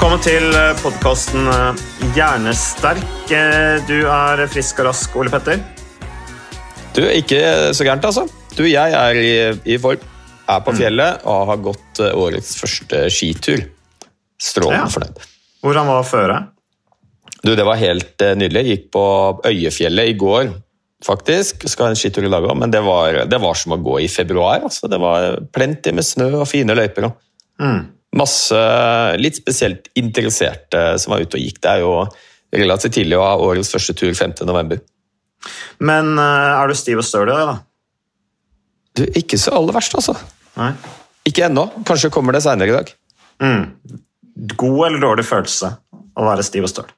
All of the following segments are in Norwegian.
Velkommen til podkasten Hjernesterk. Eh, Du er frisk og rask, Ole Petter. Du, ikke så gærent, altså. Du, jeg er i, i form. Er på fjellet og har gått eh, årets første skitur. Strålende Ja. fornøyd. Hvordan var føret? Du, det var helt eh, nydelig. Jeg gikk på Øyefjellet i går, faktisk. Skal ha en skitur i dag òg, men det var, det var som å gå i februar. Altså. Det var plenty med snø og fine løyper. og Mm. Masse litt spesielt interesserte som var ute og gikk. Det er jo relativt tidlig å ha årets første tur 5. november. Men eh, er du stiv og støl i dag, da? Du, ikke så aller verst, altså. Nei. Ikke ennå. Kanskje kommer det seinere i dag. Mm. God eller dårlig følelse å være stiv og støl?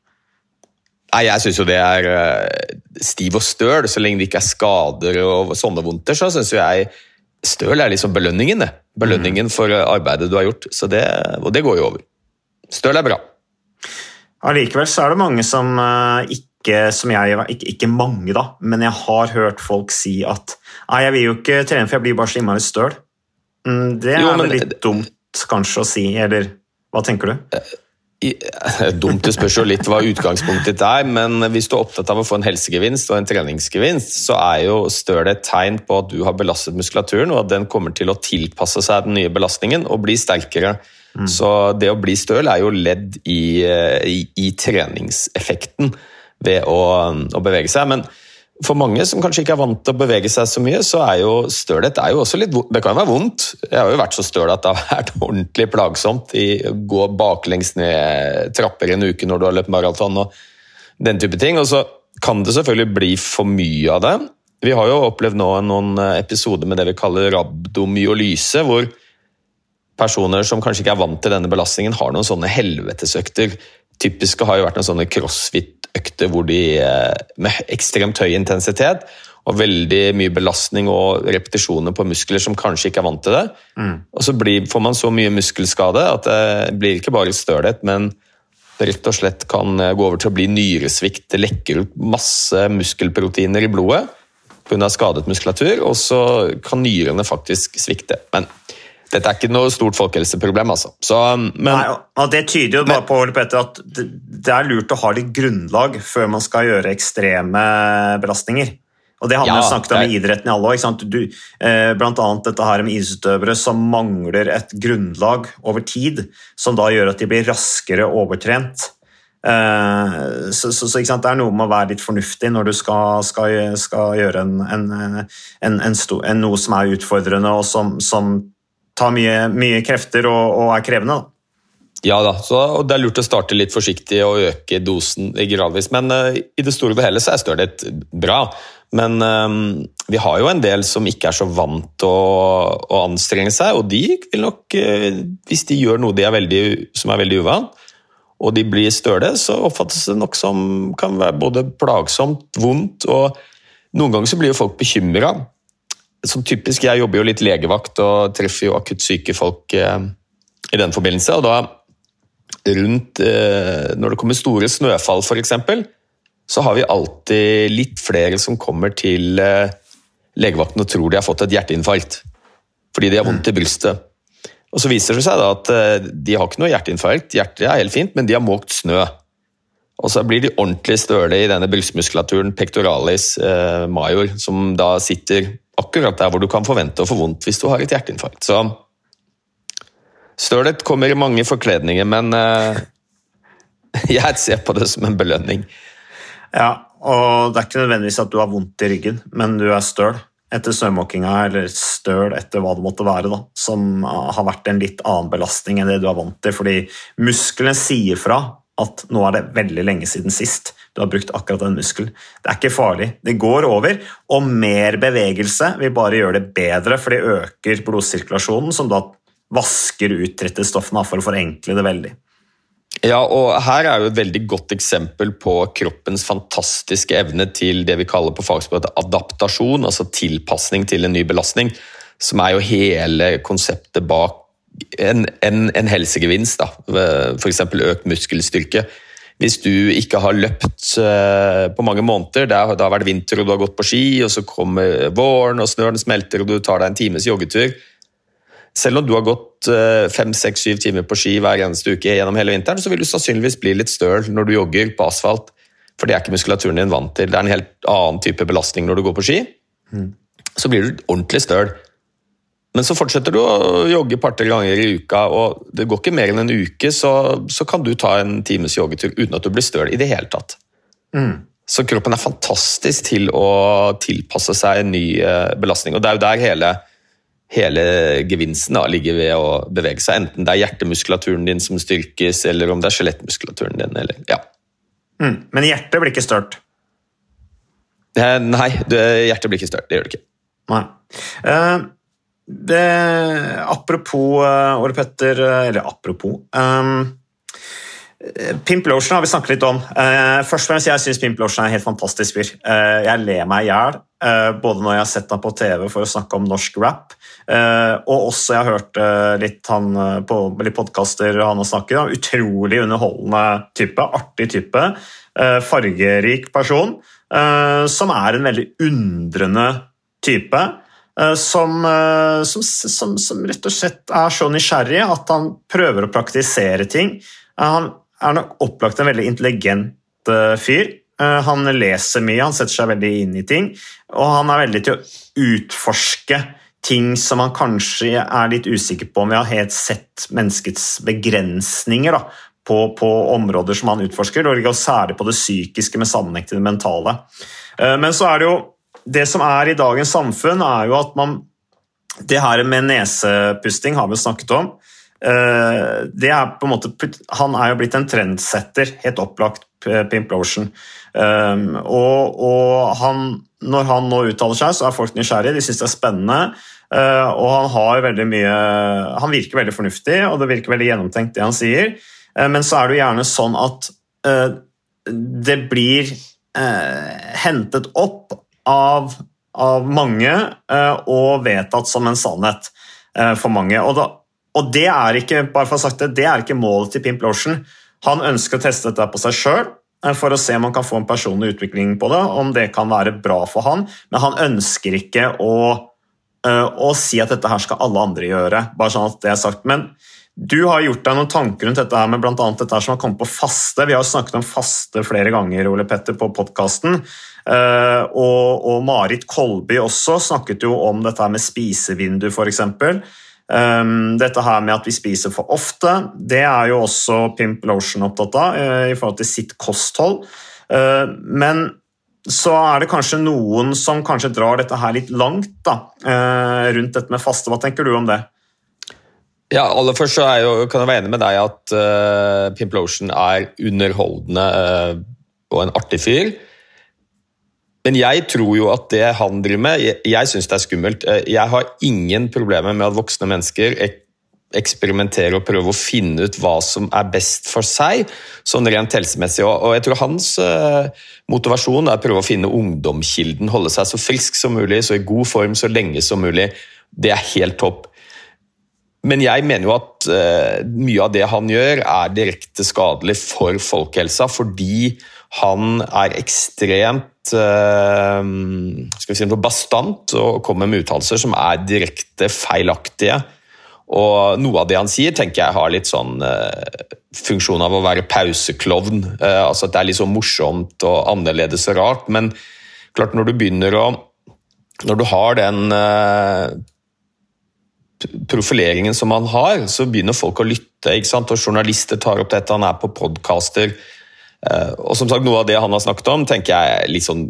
Nei, Jeg syns jo det er eh, stiv og støl, så lenge det ikke er skader og sånne vondter, så syns jeg støl er liksom belønningen, det. Belønningen for eh, arbeidet du har gjort. Så det, og det går jo over. Støl er bra. Allikevel så er det mange som eh, ikke som jeg, ikke, ikke mange, da, men jeg har hørt folk si at Nei, jeg vil jo ikke trene, for jeg blir bare så innmari støl. Mm, det er Jo, men- litt dumt kanskje å si, eller hva tenker du? Dumt, det spørs jo litt hva utgangspunktet ditt er, men hvis du er opptatt av å få en helsegevinst og en treningsgevinst, så er jo støl et tegn på at du har belastet muskulaturen, og at den kommer til å tilpasse seg den nye belastningen og bli sterkere. Så det å bli støl er jo ledd i, eh, i, i treningseffekten ved å, å bevege seg. Men for mange som kanskje ikke er vant til å bevege seg så mye, så er jo stølhet. Det kan være vondt. Jeg har jo vært så støl at det har vært ordentlig plagsomt i gå baklengs ned trapper en uke når du har løpt maraton og den type ting. Og så kan det selvfølgelig bli for mye av det. Vi har jo opplevd nå noen episoder med det vi kaller rabdomyolyse, hvor personer som kanskje ikke er vant til denne belastningen, har noen sånne helvetesøkter. Typiske har jo vært noen sånne crossfit-økter hvor de eh, med ekstremt høy intensitet og veldig mye belastning og repetisjoner på muskler som kanskje ikke er vant til det. Og så blir, får man så mye muskelskade at det blir ikke bare stølhet, men det rett og slett kan eh, gå over til å bli nyresvikt. Det lekker ut masse muskelproteiner i blodet pga. skadet muskulatur, og så kan nyrene faktisk svikte. Men dette er ikke noe stort folkehelseproblem, altså. Så, men, Nei, og- Det tyder jo bare på Petter, at det, er lurt å ha litt grunnlag før man skal gjøre ekstreme belastninger. Og Det har man Ja, jo snakket om i idretten i alle år. Du, eh, blant annet dette her med idrettsutøvere som mangler et grunnlag over tid, som da gjør at de blir raskere overtrent. Eh, så, så, så? Det er noe med å være litt fornuftig når du skal, skal, skal gjøre en, en, en, en, sto, en, noe som er utfordrende og som, som tar mye, mye krefter og, og er krevende. Da. Ja da, så, det er lurt å starte litt forsiktig og øke dosen gradvis. Men uh, i det store og hele så er stølhet bra. Men um, vi har jo en del som ikke er så vant til å, å anstrenge seg, og de vil nok, uh, hvis de gjør noe de er veldig, som er veldig uvant, og de blir støle, så oppfattes det nok som kan være både plagsomt, vondt, og noen ganger så blir jo folk bekymra. Som typisk, jeg jobber jo litt legevakt og treffer jo akutt syke folk eh, i den forbindelse, og da rundt eh, Når det kommer store snøfall, f.eks., så har vi alltid litt flere som kommer til eh, legevakten og tror de har fått et hjerteinfarkt. Fordi de har vondt i brystet. Og så viser det seg da at eh, de har ikke noe hjerteinfarkt, hjertet er helt fint, men de har måkt snø. Og så blir de ordentlig støle i denne brystmuskulaturen, pectoralis eh, major, som da sitter akkurat der hvor du kan forvente å få vondt hvis du har et hjerteinfarkt. Så stølet kommer i mange forkledninger, men uh, jeg ser på det som en belønning. Ja, og det er ikke nødvendigvis at du har vondt i ryggen, men du er støl etter snømåkinga, eller støl etter hva det måtte være, da, som har vært en litt annen belastning enn det du er vant til, fordi musklene sier fra at nå er det veldig lenge siden sist du har brukt akkurat den muskelen. Det er ikke farlig. Det går over, og mer bevegelse vil bare gjøre det bedre, for det øker blodsirkulasjonen, som da vasker ut trettestoffene for å forenkle det veldig. Ja, og her er jo et veldig godt eksempel på kroppens fantastiske evne til det vi kaller på fagspråket adaptasjon, altså tilpasning til en ny belastning, som er jo hele konseptet bak en, en, en helsegevinst, da. f.eks. økt muskelstyrke. Hvis du ikke har løpt eh, på mange måneder, det har, det har vært vinter og du har gått på ski, og så kommer våren og snøen smelter og du tar deg en times joggetur Selv om du har gått eh, fem, seks, syv timer på ski hver eneste uke gjennom hele vinteren, så vil du sannsynligvis bli litt støl når du jogger på asfalt, for det er ikke muskulaturen din vant til. Det er en helt annen type belastning når du går på ski. Mm. Så blir du ordentlig støl. Men så fortsetter du å jogge et par-tre ganger i uka, og det går ikke mer enn en uke, så, så, kan du ta en times joggetur uten at du blir støl i det hele tatt. Mm. Så kroppen er fantastisk til å tilpasse seg en ny eh, belastning. Og det er jo der hele, hele gevinsten da, ligger ved å bevege seg. Enten det er hjertemuskulaturen din som styrkes, eller om det er skjelettmuskulaturen din. Eller, ja. Mm. Men hjertet blir ikke størt? Eh, nei, hjertet blir ikke størt. Det gjør det ikke. Nei. Uh, det, apropos uh, Ole Petter uh, Eller apropos um, Pimp Lotion har vi snakket litt om. Uh, først og fremst, Jeg syns Pimp Lotion er en helt fantastisk fyr. Uh, jeg ler meg i hjel, uh, både når jeg har sett ham på TV for å snakke om norsk rap, og også jeg har hørt litt han på litt podkaster han har snakket om. Utrolig underholdende type, artig type, fargerik person, som er en veldig undrende type. Eh, som, eh, som, som, som, rett og slett er så nysgjerrig at han prøver å praktisere ting. Eh, han er nok opplagt en veldig intelligent fyr. Han leser mye, han setter seg veldig inn i ting, og han er veldig til å utforske ting som han kanskje er litt usikker på om vi har helt sett menneskets begrensninger da, på, på, områder som han utforsker, og særlig på det psykiske med sammenheng til det mentale. Men så er det jo det som er i dagens samfunn, er jo at man Det her med nesepusting har vi snakket om. Eh, det er på en måte, han er jo blitt en trendsetter, helt opplagt, Pimplotion. Um, og, og han, når han nå uttaler seg, så er folk nysgjerrige, de syns det er spennende. Uh, og han har mye Han virker veldig fornuftig, og det virker veldig gjennomtenkt, det han sier. Uh, men så er det jo gjerne sånn at det blir hentet opp av, av mange eh, og vedtatt som en sannhet eh, for mange. Og, da, og, det er ikke bare for å ha sagt det, det er ikke målet til Pimp Lotion. Han ønsker å teste dette på seg sjøl eh, for å se om han kan få en personlig utvikling på det, om det kan være bra for han, men han ønsker ikke å, å si at dette her skal alle andre gjøre. bare sånn at det er sagt. Men du har gjort deg noen tanker rundt dette her med bl.a. dette her som har kommet på faste. Vi har snakket om faste flere ganger Ole Petter, på podkasten. Uh, og, og, Marit Kolby også snakket jo om dette her med spisevindu, f.eks. Um, dette her med at vi spiser for ofte, det er jo også Pimp Lotion opptatt av uh, i forhold til sitt kosthold. Men så er det kanskje noen som kanskje drar dette her litt langt da, rundt dette med faste. Hva tenker du om det? Ja, aller først så jo, kan jeg være enig med deg at uh, Pimplotion er underholdende uh, og en artig fyr. Men jeg tror jo at det han driver med, jeg, jeg syns det er skummelt. Uh, jeg har ingen problemer med at voksne mennesker ek eksperimenterer og prøver å finne ut hva som er best for seg, sånn rent helsemessig. Og jeg tror hans uh, motivasjon er å prøve å finne ungdomskilden, holde seg så frisk som mulig, så i god form så lenge som mulig. Det er helt topp. Men jeg mener jo at uh, mye av det han gjør, er direkte skadelig for folkehelsa, fordi han er ekstremt uh, skal vi si, bastant og kommer med uttalelser som er direkte feilaktige. Og noe av det han sier, tenker jeg har litt sånn uh, funksjon av å være pauseklovn. Uh, altså at det er litt sånn morsomt og annerledes og rart. Men klart, når du begynner å Når du har den profileringen som han har, så begynner folk å lytte. ikke sant? Og journalister tar opp dette, han er på podkaster. Eh, og som sagt, Noe av det han har snakket om, tenker jeg er litt sånn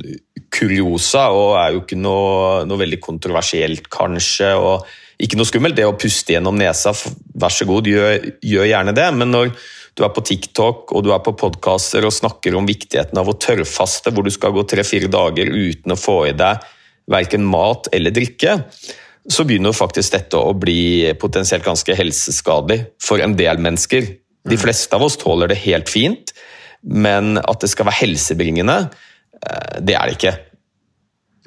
kuriosa, og er jo ikke noe, noe veldig kontroversielt, kanskje. og Ikke noe skummelt. Det å puste gjennom nesa, vær så god, gjør, gjør gjerne det. Men når du er på TikTok og du er på podkaster og snakker om viktigheten av å tørrfaste, hvor du skal gå tre-fire dager uten å få i deg verken mat eller drikke, så begynner faktisk dette å bli potensielt ganske helseskadelig for en del mennesker. De fleste av oss tåler det helt fint, men at det skal være helsebringende, eh, det er det ikke.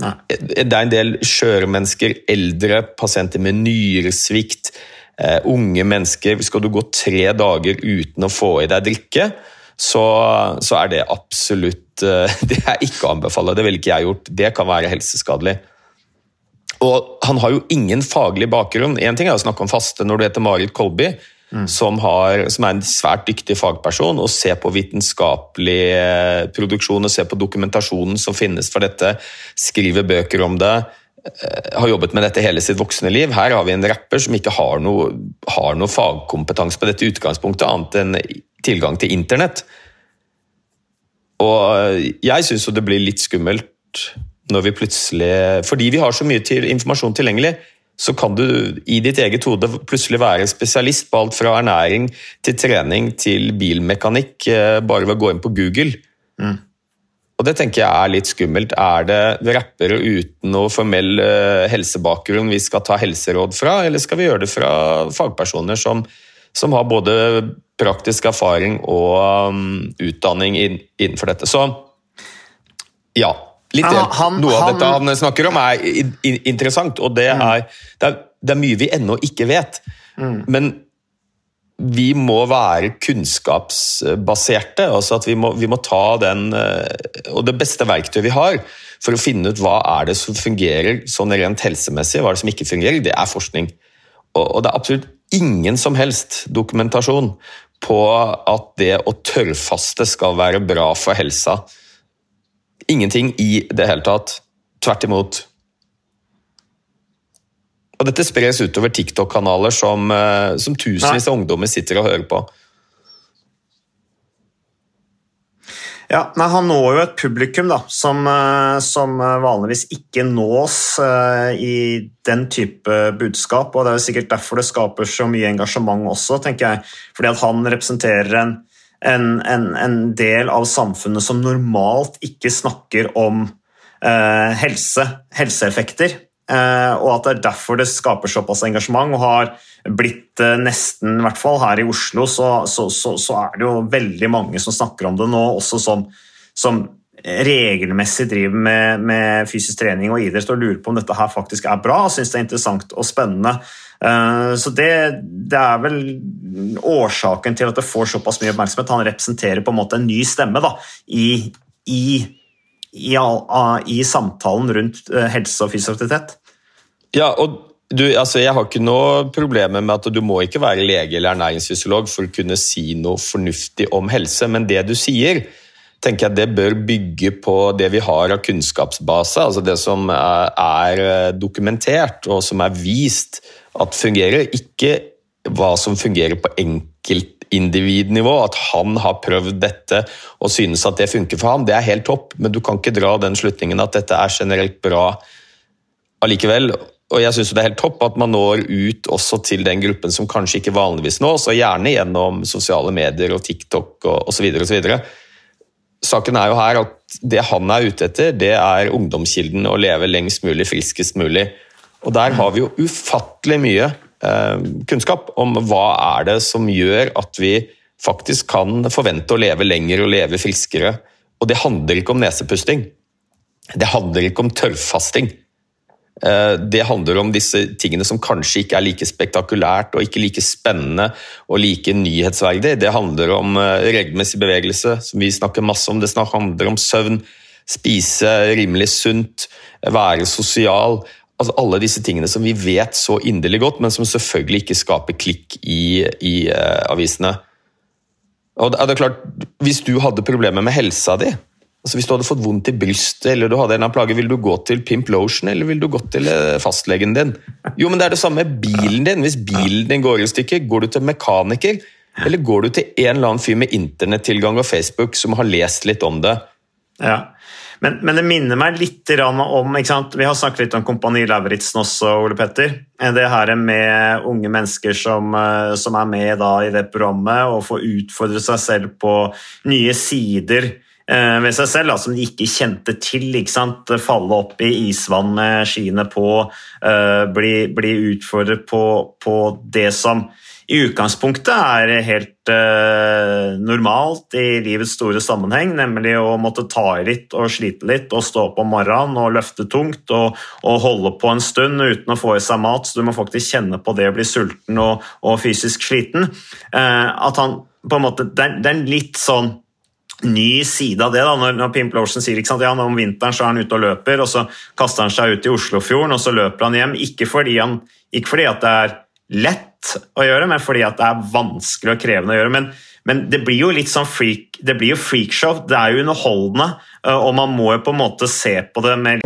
Nei. Det er en del skjøre mennesker, eldre, pasienter med nyresvikt, eh, unge mennesker. Skal du gå tre dager uten å få i deg drikke, så, så er det absolutt eh, Det er ikke å anbefale. Det ville ikke jeg gjort. Det kan være helseskadelig. Og han har jo ingen faglig bakgrunn. Én ting er å snakke om faste når du heter Marit Kolby, mm. som, har, som, er en svært dyktig fagperson, og ser på vitenskapelig eh, produksjon og ser på dokumentasjonen som finnes for dette, skriver bøker om det. eh, Har jobbet med dette hele sitt voksne liv. Her har vi en rapper som ikke har noe, har noe fagkompetanse på dette utgangspunktet, annet enn tilgang til internett. Og eh, jeg syns jo det blir litt skummelt når vi plutselig Fordi vi har så mye til informasjon tilgjengelig, så kan du i ditt eget hode plutselig være spesialist på alt fra ernæring til trening til bilmekanikk eh, bare ved å gå inn på Google. Mm. Og det tenker jeg er litt skummelt. Er det rappere uten noe formell eh, helsebakgrunn vi skal ta helseråd fra, eller skal vi gjøre det fra fagpersoner som, som har både praktisk erfaring og um, utdanning innenfor dette? Så ja, Litt Han- han- Noe av han- dette han snakker om, er i- i- interessant, og det er, det er, det er mye vi ennå ikke vet. Men vi må være kunnskapsbaserte. altså at vi må, vi må ta den eh, Og det beste verktøyet vi har for å finne ut hva er det som fungerer sånn rent helsemessig, hva er det som ikke fungerer, det er forskning. Og, og det er absolutt ingen som helst dokumentasjon på at det å tørrfaste skal være bra for helsa. Ingenting i det hele tatt. Tvert imot. Og dette spres utover TikTok-kanaler som, eh, som tusenvis av ungdommer sitter og hører på. Ja, nei, Han når jo et publikum da, som, eh, som vanligvis ikke nås eh, i den type budskap. og Det er jo sikkert derfor det skaper så mye engasjement også, tenker jeg. Fordi at han representerer en, en, en, en del av samfunnet som normalt ikke snakker om eh, helse, helseeffekter. Eh, og at det er derfor det skaper såpass engasjement. og har blitt eh, nesten, i hvert fall her i Oslo, så, så, så, så er det jo veldig mange som snakker om det nå, også som, som regelmessig driver med, med fysisk trening og idrett og lurer på om dette her faktisk er bra og syns det er interessant og spennende. Eh, Så det, det er vel årsaken til at det får såpass mye oppmerksomhet. Han representerer på en måte en ny stemme da, i, i, i, i samtalen rundt eh, helse og fysisk aktivitet. Ja, og du, altså Jeg har ikke noe problemer med at du må ikke være lege eller ernæringsfysiolog for å kunne si noe fornuftig om helse, men det du sier, tenker jeg det bør bygge på det vi har av kunnskapsbase, altså det som er, er dokumentert og som er vist at fungerer. Ikke hva som fungerer på enkeltindividnivå, at han har prøvd dette og synes at det funker for ham. Det er helt topp, men du kan ikke dra den slutningen at dette er generelt bra allikevel. Og jeg synes det er helt topp at man når ut også til den gruppen som kanskje ikke vanligvis nås, og gjerne gjennom sosiale medier og TikTok og osv. Saken er jo her at det han er ute etter, det er ungdomskilden å leve lengst mulig, friskest mulig. Og der har vi jo ufattelig mye eh, kunnskap om hva er det som gjør at vi faktisk kan forvente å leve lenger og leve friskere. Og det handler ikke om nesepusting. Det handler ikke om tørrfasting. Eh, Det handler om disse tingene som kanskje ikke er like spektakulært og ikke like spennende og like nyhetsverdig. Det handler om eh, regelmessig bevegelse, som vi snakker masse om. Det handler om søvn, spise rimelig sunt, være sosial. Altså alle disse tingene som vi vet så inderlig godt, men som selvfølgelig ikke skaper klikk i, i uh, avisene. Og det er klart, Hvis du hadde problemer med helsa di, altså hvis du hadde fått vondt i brystet eller du hadde en plage, vil du gå til Pimp Lotion eller vil du gå til eh, fastlegen din? Jo, men det er det samme med bilen din. Hvis bilen din går i stykker, går du til mekaniker. Eller går du til en eller annen fyr med internettilgang og Facebook som har lest litt om det? Ja, men, men, det minner meg litt om? Vi har snakket litt om Kompani Lauritzen også, Ole Petter. Det her med unge mennesker som, eh, som er med i det programmet og får utfordre seg selv på nye sider eh, ved seg selv da, som de ikke kjente til. Ikke? Falle opp i isvann med skiene på, bli, bli utfordret på, på det som i utgangspunktet er helt eh, normalt i livets store sammenheng, nemlig å måtte ta i litt og slite litt og stå opp om morgenen og løfte tungt og, og, holde på en stund uten å få i seg mat, så du må faktisk kjenne på det å bli sulten og, og fysisk sliten. Eh, at han på en måte, det er, en litt sånn ny side av det. da, Når, når Pimp Lotion sier ikke sant, ja, om vinteren så er han ute og løper, og så kaster han seg ut i Oslofjorden og så løper han hjem. Ikke fordi, han, ikke fordi at det er lett å gjøre, men fordi det er vanskelig og krevende å gjøre. Men, men det blir jo litt sånn freak, det blir jo freakshow. Det er jo underholdende, eh, og man må jo på en måte se på det med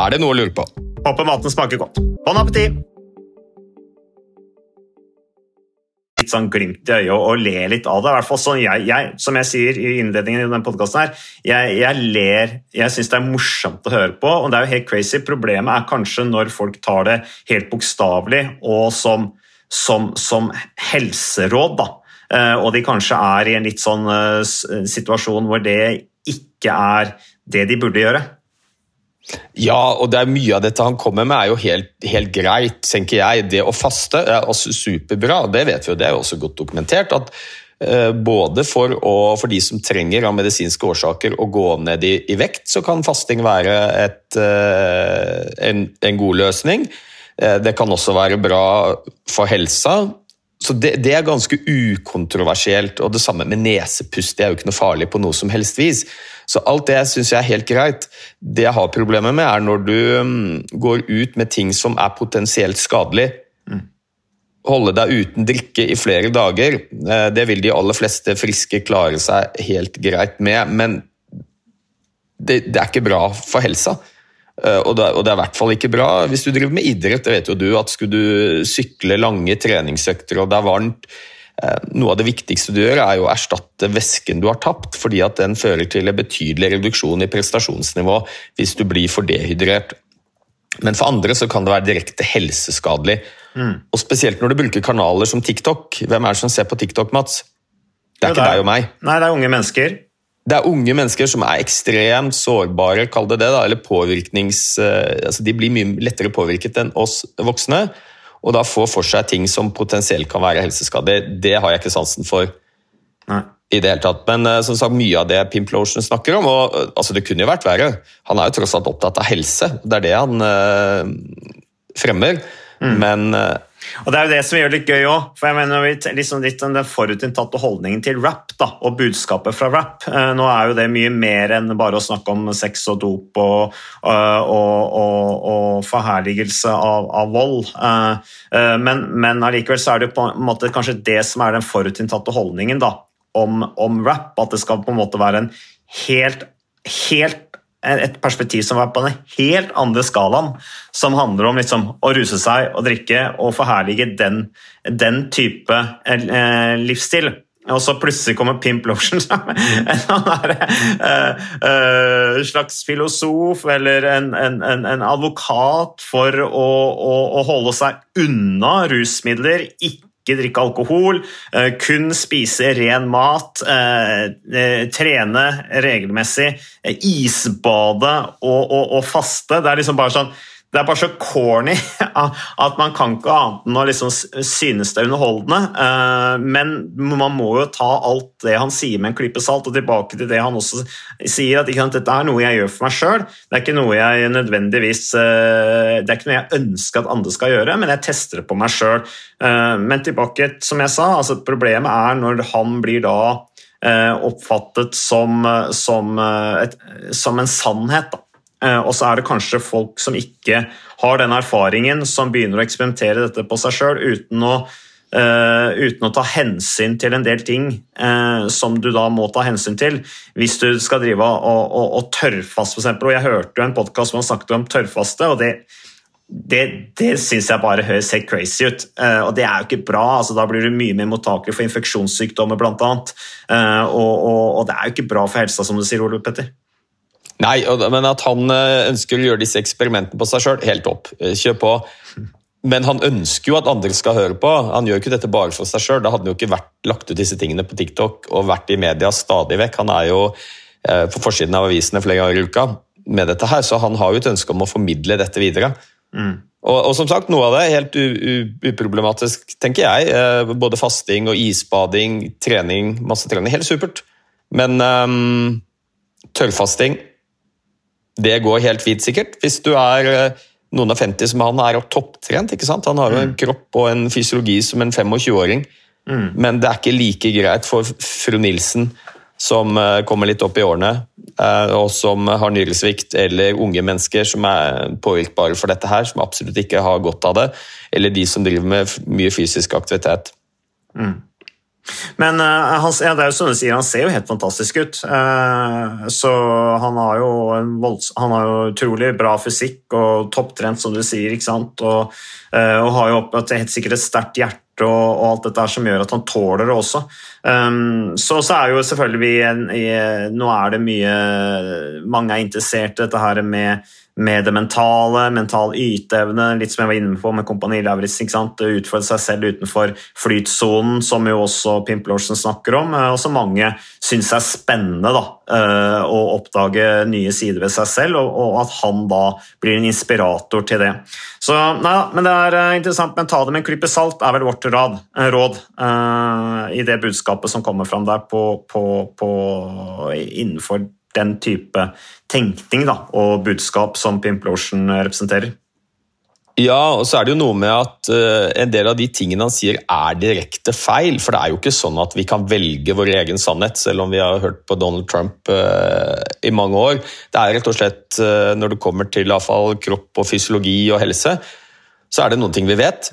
Er det noe å lure på? Håper maten smaker godt. Bon appétit! litt sånn glimt i øyet og, le litt av det. I hvert fall sånn jeg, jeg, Som jeg sier i innledningen i denne podkasten her, jeg, jeg ler Jeg syns det er morsomt å høre på, og det er jo helt crazy. Problemet er kanskje når folk tar det helt bokstavelig og som, som, som helseråd, da. Eh, og de kanskje er i en litt sånn uh, situasjon hvor det ikke er det de burde gjøre. Ja, og det er mye av dette han kommer med er jo helt, helt greit, tenker jeg. Det å faste er også superbra, det vet vi jo, det er jo også godt dokumentert. at uh, både for, å, for, de som trenger av medisinske årsaker å gå ned i, i vekt, så kan fasting være et, uh, en, en, god løsning. Uh, det kan også være bra for helsa. Så det, det, er ganske ukontroversielt. Og det samme med nesepust. Det er jo ikke noe farlig på noe som helst vis. Så alt det syns jeg er helt greit. Det jeg har problemer med, er når du mm, går ut med ting som er potensielt skadelig. Mm. Holde deg uten drikke i flere dager, eh, det vil de aller fleste friske klare seg helt greit med, men det, det er ikke bra for helsa. Eh, og det, og det, er i hvert fall ikke bra hvis du driver med idrett. det vet jo du, at Skulle du sykle lange treningsøkter og det er varmt, noe av det viktigste du gjør, er jo å erstatte væsken du har tapt, fordi at den fører til en betydelig reduksjon i prestasjonsnivå hvis du blir for dehydrert. Men for andre så kan det være direkte helseskadelig. Mm. Og Spesielt når du bruker kanaler som TikTok. Hvem er det som ser på TikTok, Mats? Det er jo, ikke deg og meg. Nei, det er unge mennesker. Det er unge mennesker som er ekstremt sårbare, kall det det, da, eller påvirknings... Eh, altså de blir mye lettere påvirket enn oss voksne og da få for seg ting som potensielt kan være helseskadelig, det har jeg ikke sansen for. Nei. i det hele tatt. Men uh, som sagt, mye av det Pimplotion snakker om, og uh, altså, det kunne jo vært verre. Han er jo tross alt opptatt av helse, det er det han øh, fremmer. Mm. Men og Det er jo det som gjør det litt gøy òg. For jeg mener liksom litt den forutinntatte holdningen til rap da, og budskapet fra rap. Eh, nå er jo det mye mer enn bare å snakke om sex og dop og, eh, og, og, og forherligelse av, av vold. Eh, men, men allikevel så er det på en måte kanskje det som er den forutinntatte holdningen da, om, om rap. At det skal på en måte være en helt, helt et perspektiv som var på den helt andre skalaen, som handler om liksom å ruse seg og drikke og forherlige den, den type eh, livsstil. Og så plutselig kommer Pimp Lotion som en sånn uh, uh, slags filosof eller en, en, en advokat for å, å, å, holde seg unna rusmidler, ikke ikke drikke alkohol, eh, kun spise ren mat, eh, eh, trene regelmessig, isbade og, og, og faste. Det er liksom bare sånn det er bare så corny at man kan ikke annet enn å liksom synes det er underholdende. Eh, men man må jo ta alt det han sier med en klype salt, og tilbake til det han også sier, at dette er noe jeg gjør for meg sjøl. Det er ikke noe jeg nødvendigvis eh, Det er ikke noe jeg ønsker at andre skal gjøre, men jeg tester det på meg sjøl. Eh, men tilbake, som jeg sa, altså problemet er når han blir da oppfattet som, som, et, som en sannhet. da og så er det kanskje folk som ikke har den erfaringen, som begynner å eksperimentere dette på seg sjøl uten, uh, uten, å ta hensyn til en del ting uh, som du da må ta hensyn til hvis du skal drive og, og, og tørrfaste, f.eks. Og jeg hørte jo en podkast hvor man snakket om tørrfaste, og det det, det syns jeg bare høres helt crazy ut. Uh, og det er jo ikke bra. altså Da blir du mye mer mottakelig for infeksjonssykdommer, bl.a. Uh, og, og, og det er jo ikke bra for helsa, som du sier, Ole Petter. Nei, men at han eh, ønsker å gjøre disse eksperimentene på seg sjøl, helt opp. Eh, kjør på. Men han ønsker jo at andre skal høre på. Han gjør ikke dette bare for seg sjøl. Da hadde han jo ikke vært, lagt ut disse tingene på TikTok og vært i media stadig vekk. Han er jo eh, på forsiden av avisene flere ganger i uka med dette her, så han har jo et ønske om å formidle dette videre. Mm. Og, og, som sagt, noe av det er helt uproblematisk, tenker jeg. Både fasting og isbading, trening, masse trening. Helt supert. Men um, tørrfasting det går helt fint, sikkert. Hvis du er eh, noen av 50 som han, er topptrent. ikke sant? Han har jo en mm. kropp og en fysiologi som en 25-åring. Mm. Men det er ikke like greit for fru Nilsen, som eh, kommer litt opp i årene, eh, og som har nyresvikt, eller unge mennesker som er påvirkbare for dette her, som absolutt ikke har godt av det, eller de som driver med mye fysisk aktivitet. Mm. Men uh, han, ja, det er jo som du sier, han ser jo helt fantastisk ut. Uh, så han har, volds, han har jo utrolig bra fysikk og topptrent, som du sier. ikke sant? Og, uh, og har jo opp, helt sikkert et sterkt hjerte og, og alt dette som gjør at han tåler det også. Um, så, så er jo selvfølgelig vi en, i, Nå er det mye Mange er interessert i dette her med med det mentale, mental yteevne, litt som jeg var inne på med Kompani Lauritzen. Utfordre seg selv utenfor flytsonen, som jo også Pimp Lorsen snakker om. Og som mange syns er spennende da, eh, å oppdage nye sider ved seg selv, og at han da blir en inspirator til det. Så nei, men Det er eh, interessant, men ta det med en klype salt er vel vårt råd, eh, råd i det budskapet som kommer fram der på, på, på innenfor den type tenkning da, og budskap som Pimplotion representerer. Ja, og så er det jo noe med at uh, en del av de tingene han sier er direkte feil. For det er jo ikke sånn at vi kan velge vår egen sannhet, selv om vi har hørt på Donald Trump uh, i mange år. Det er rett og slett, uh, når det kommer til fall, kropp og fysiologi og helse, så er det noen ting vi vet.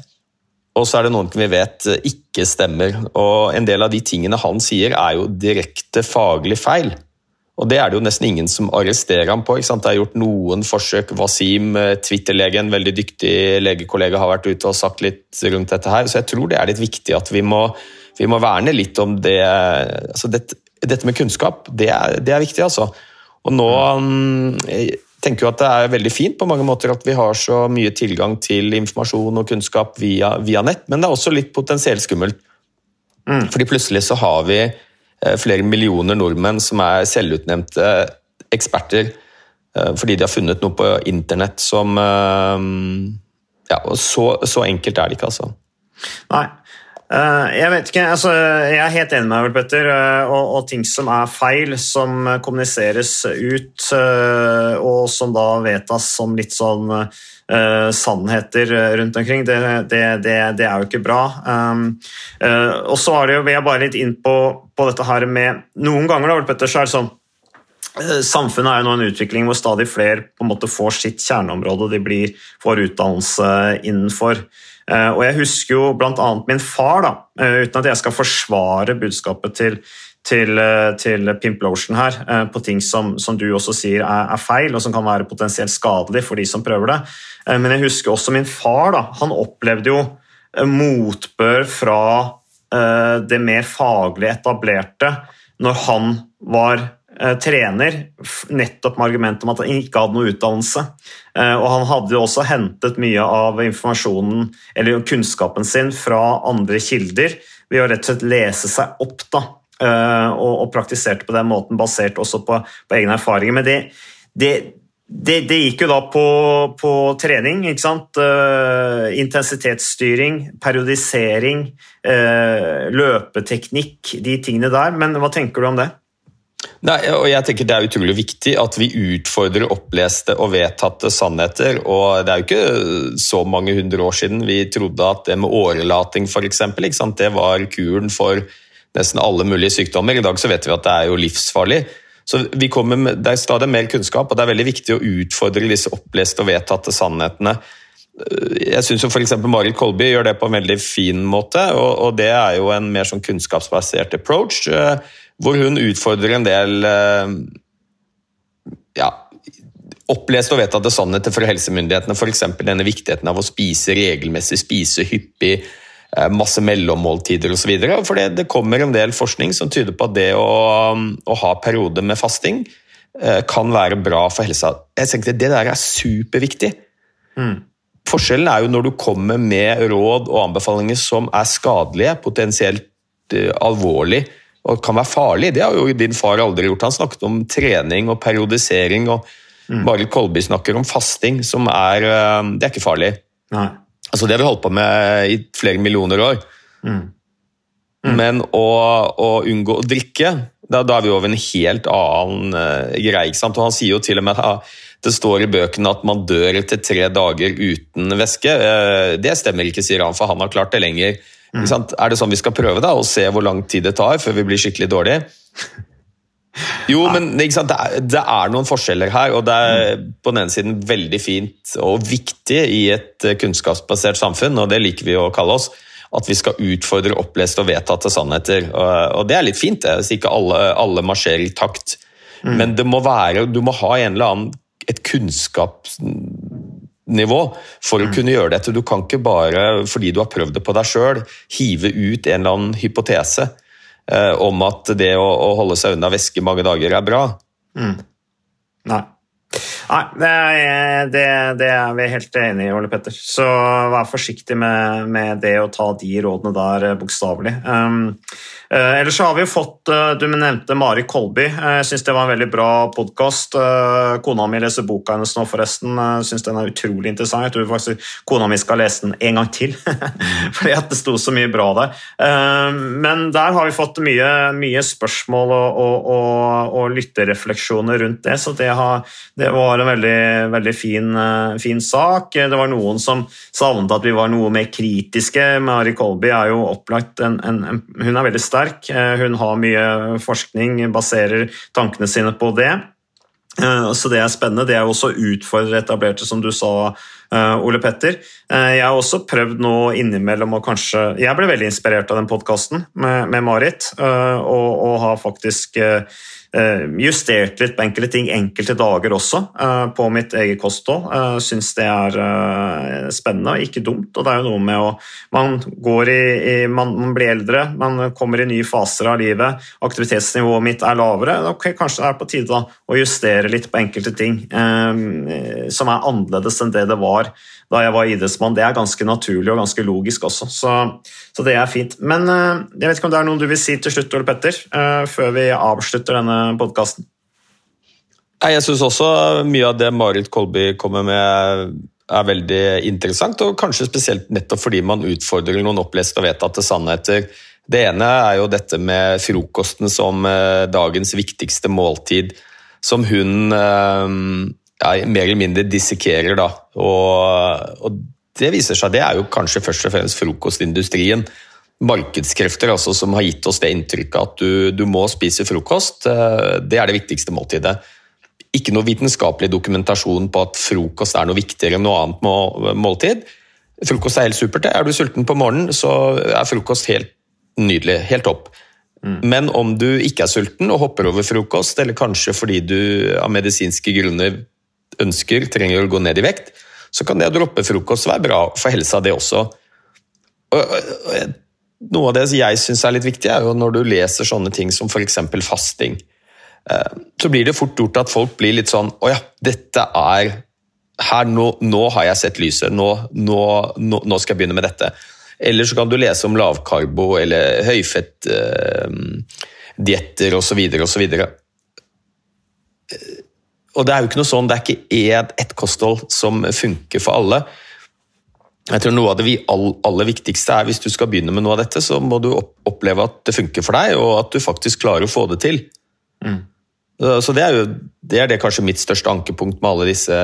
Og så er det noen ting vi vet ikke stemmer. Og en del av de tingene han sier, er jo direkte faglig feil. Og Det er det jo nesten ingen som arresterer ham på. Det er gjort noen forsøk. Wasim, eh, Twitter-lege, en veldig dyktig legekollega, har vært ute og sagt litt rundt dette her. Så jeg tror det er litt viktig at vi må, vi må verne litt om det altså dette, dette, med kunnskap, det er, det er viktig, altså. Og nå mm, jeg tenker jo at det er veldig fint på mange måter at vi har så mye tilgang til informasjon og kunnskap via, via nett, men det er også litt potensielt skummelt. Mm. Fordi plutselig så har vi Eh, flere millioner nordmenn som er selvutnevnte eksperter eh, fordi de har funnet noe på internett som eh, Ja, så, så enkelt er det ikke, altså. Nei. Jeg vet ikke, altså, jeg er helt enig med deg, Petter. Og, og, ting som er feil, som kommuniseres ut, og som da vedtas som litt sånn uh, sannheter rundt omkring. Det, det, det, det, er jo ikke bra. Um, uh, og så er det jo, vil jeg bare litt inn på, på dette her med Noen ganger da, Petter, så er det sånn Samfunnet er jo nå en utvikling hvor stadig flere på en måte får sitt kjerneområde de blir, får utdannelse innenfor. Og Jeg husker jo bl.a. min far, da, uten at jeg skal forsvare budskapet til til, eh, til Pimp Lotion her, eh, på ting som, som du også sier er, er, feil, og som kan være potensielt skadelig for de som prøver det. Eh, men jeg husker også min far. da, Han opplevde jo motbør fra det mer faglig etablerte når han var trener, nettopp med argumentet om at han ikke hadde noe utdannelse. Og han hadde jo også hentet mye av informasjonen eller kunnskapen sin fra andre kilder ved å rett og slett lese seg opp da, Eh, og, og, praktiserte på den måten, basert også på, på egne erfaringer. Men det, det, det, det, gikk jo da på, på trening. ikke sant? Intensitetsstyring, periodisering, løpeteknikk, de tingene der. Men hva tenker du om det? Nei, og jeg tenker Det er utrolig viktig at vi utfordrer oppleste og vedtatte sannheter. og Det er jo ikke så mange hundre år siden vi trodde at det med årelating for eksempel, det var kuren for nesten alle mulige sykdommer. I dag så vet vi at det er jo livsfarlig. Så med, Det er stadig mer kunnskap, og det er veldig viktig å utfordre disse oppleste og vedtatte sannhetene. Jeg syns f.eks. Marit Kolby gjør det på en veldig fin måte, og, og, det er jo en mer sånn kunnskapsbasert approach, hvor hun utfordrer en del eh, ja, oppleste og vedtatte sannheter for helsemyndighetene, f.eks. denne viktigheten av å spise regelmessig, spise hyppig, Eh, masse mellommåltider osv. For det, det kommer en del forskning som tyder på at det å, å ha perioder med fasting eh, kan være bra for helsa. Jeg tenkte Det der er superviktig. Mm. Forskjellen er jo når du kommer med råd og anbefalinger som er skadelige, potensielt uh, alvorlig og kan være farlig. Det har jo din far aldri gjort. Han snakket om trening og periodisering. og mm. Marit Kolby snakker om fasting, som er uh, Det er ikke farlig. Nei. Altså, det har vi holdt på med i flere millioner år. Mm. Mm. Men å, å, unngå å drikke, da, da, er vi over en helt annen uh, greie. Og Han sier jo til og med at det står i bøkene at man dør etter tre dager uten væske. Uh, det stemmer ikke, sier han, for han har klart det lenger. Mm. Er det sånn vi skal prøve da, og se hvor lang tid det tar før vi blir skikkelig dårlige? Jo, men det er, det, er, noen forskjeller her, og det er på den ene siden veldig fint og viktig i et kunnskapsbasert samfunn, og det liker vi å kalle oss, at vi skal utfordre oppleste og vedtatte sannheter. Og, det er litt fint, det, hvis ikke alle, alle marsjerer i takt. Mm. Men det må være, du må ha en eller annen, et kunnskap nivå for å kunne gjøre dette. Du kan ikke bare, fordi du har prøvd det på deg sjøl, hive ut en eller annen hypotese eh, om at det å, å, holde seg unna væske mange dager er bra. Mm. Nei. Nei, det er, det, er, vi helt enige i, Ole Petter. Så vær forsiktig med, med det å ta de rådene der eh, bokstavelig. Um, ellers så har vi fått uh, Du nevnte Mari Kolby. Uh, jeg syns det var en veldig bra podkast. kona mi leser boka hennes nå, forresten. Jeg syns den er utrolig interessant. Jeg tror faktisk kona mi skal lese den en gang til, fordi at det sto så mye bra der. men der har vi fått mye, mye spørsmål og, og, og, og lytterefleksjoner rundt det, så det, har, det var en veldig, veldig fin, eh, fin, sak. Det var noen som savnet at vi var noe mer kritiske. Mari Kolby er jo opplagt en, en, en, Hun er veldig sterk. Eh, hun har mye forskning, baserer tankene sine på det. Eh, så det er spennende. Det er også å etablerte, som du sa, Ole Petter. Jeg har også prøvd nå innimellom å kanskje Jeg ble veldig inspirert av den podkasten med, Marit, og, har faktisk Eh, justert litt på enkelte ting enkelte dager også eh, på mitt eget kosthold. Uh, Syns det er spennende og ikke dumt. og det er jo noe med å Man går i, i man, man, blir eldre, man kommer i nye faser av livet, aktivitetsnivået mitt er lavere. Okay, kanskje det er på tide da, å justere litt på enkelte ting som er annerledes enn det det var da jeg var idrettsmann. Det er ganske naturlig og ganske logisk også, så, så det er fint. Men jeg vet ikke om det er noe du vil si til slutt, Ole Petter, før vi avslutter denne podkasten? Jeg syns også mye av det Marit Kolby kommer med er veldig interessant, og kanskje spesielt nettopp fordi man utfordrer noen oppleste og vedtatte sannheter. Det ene er jo dette med frokosten som uh, dagens viktigste måltid, som hun ja, mer eller mindre dissekerer. Da. Og, og, det viser seg, det er jo kanskje først og fremst frokostindustrien. Markedskrefter altså, som har gitt oss det inntrykket at du, du må spise frokost. Eh, det er det viktigste måltidet. Ikke noe vitenskapelig dokumentasjon på at frokost er noe viktigere enn noe annet måltid. Frokost er helt supert. Er du sulten på morgenen, så er frokost helt nydelig. Helt topp. Mm. Men om du ikke er sulten og hopper over frokost, eller kanskje fordi du av medisinske grunner ønsker, trenger å gå ned i vekt, så kan det å droppe frokost være bra for helsa, det også. Noe av det jeg syns er litt viktig, er jo når du leser sånne ting som f.eks. fasting. Eh, så blir det fort gjort at folk blir litt sånn Å ja, dette er her, nå, nå, har jeg sett lyset. Nå, nå, nå, skal jeg begynne med dette. Eller så kan du lese om lavkarbo eller høyfettdietter eh, osv. osv. Og det er jo ikke noe sånn, det er ikke ett et kosthold som funker for alle. Jeg tror Noe av det aller viktigste er hvis du skal begynne med noe av dette, så må du oppleve at det funker for deg, og at du faktisk klarer å få det til. Mm. Så det er jo det, er det kanskje mitt største ankepunkt med alle disse,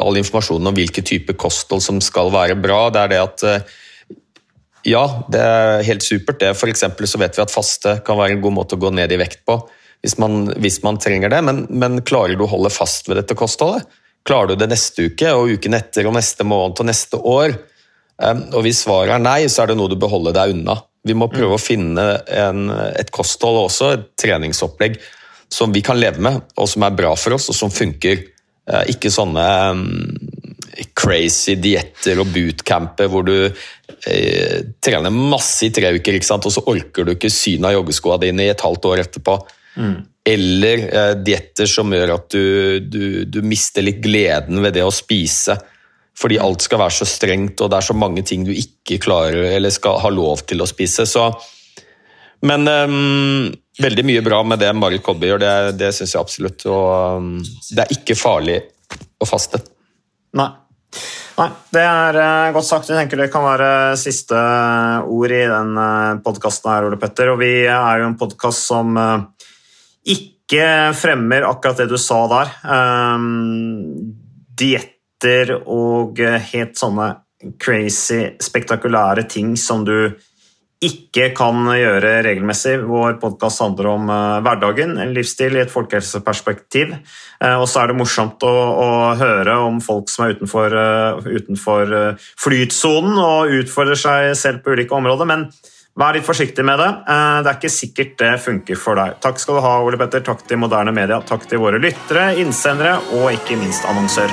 all informasjonen om hvilke typer kosthold som skal være bra. Det er det at eh, ja, det er helt supert. det. For så vet vi at faste kan være en god måte å gå ned i vekt på hvis man, hvis man trenger det. Men, men, klarer du å holde fast ved dette kostholdet? Klarer du det neste uke og uken etter og neste måned og neste år? Og Hvis svaret er nei, så er det noe du beholder deg unna. Vi må prøve mm. å finne en, et kosthold og også et treningsopplegg som vi kan leve med, og som er bra for oss, og som funker. Uh, ikke sånne crazy dietter og bootcamper hvor du eh, trener masse i tre uker, og så orker du ikke synet av joggeskoa dine i et halvt år etterpå. Mm. Eller eh, dietter som gjør at du, du, du, mister litt gleden ved det å spise. Fordi alt skal være så strengt, og det er så mange ting du ikke klarer eller skal ha lov til å spise. Så, men um, veldig mye bra med det Marit Kolby gjør, det, det syns jeg absolutt. Og um, det er ikke farlig å faste. Nei. Nei, det er uh, godt sagt. Jeg tenker det kan være siste ord i den uh, podkasten her, Ole Petter. Og vi er jo en podkast som uh, ikke fremmer akkurat det du sa der. Um, Dietter og helt sånne crazy, spektakulære ting som du ikke kan gjøre regelmessig. Vår podkast handler om uh, hverdagen, en livsstil i et folkehelseperspektiv. Uh, og så er det morsomt å, å, høre om folk som er utenfor, uh, flytsonen og utfordrer seg selv på ulike områder. men Vær litt forsiktig med det. Eh, det er ikke sikkert det funker for deg. Takk skal du ha, Ole Petter. Takk til moderne media. Takk til våre lyttere, innsendere og ikke minst annonsør.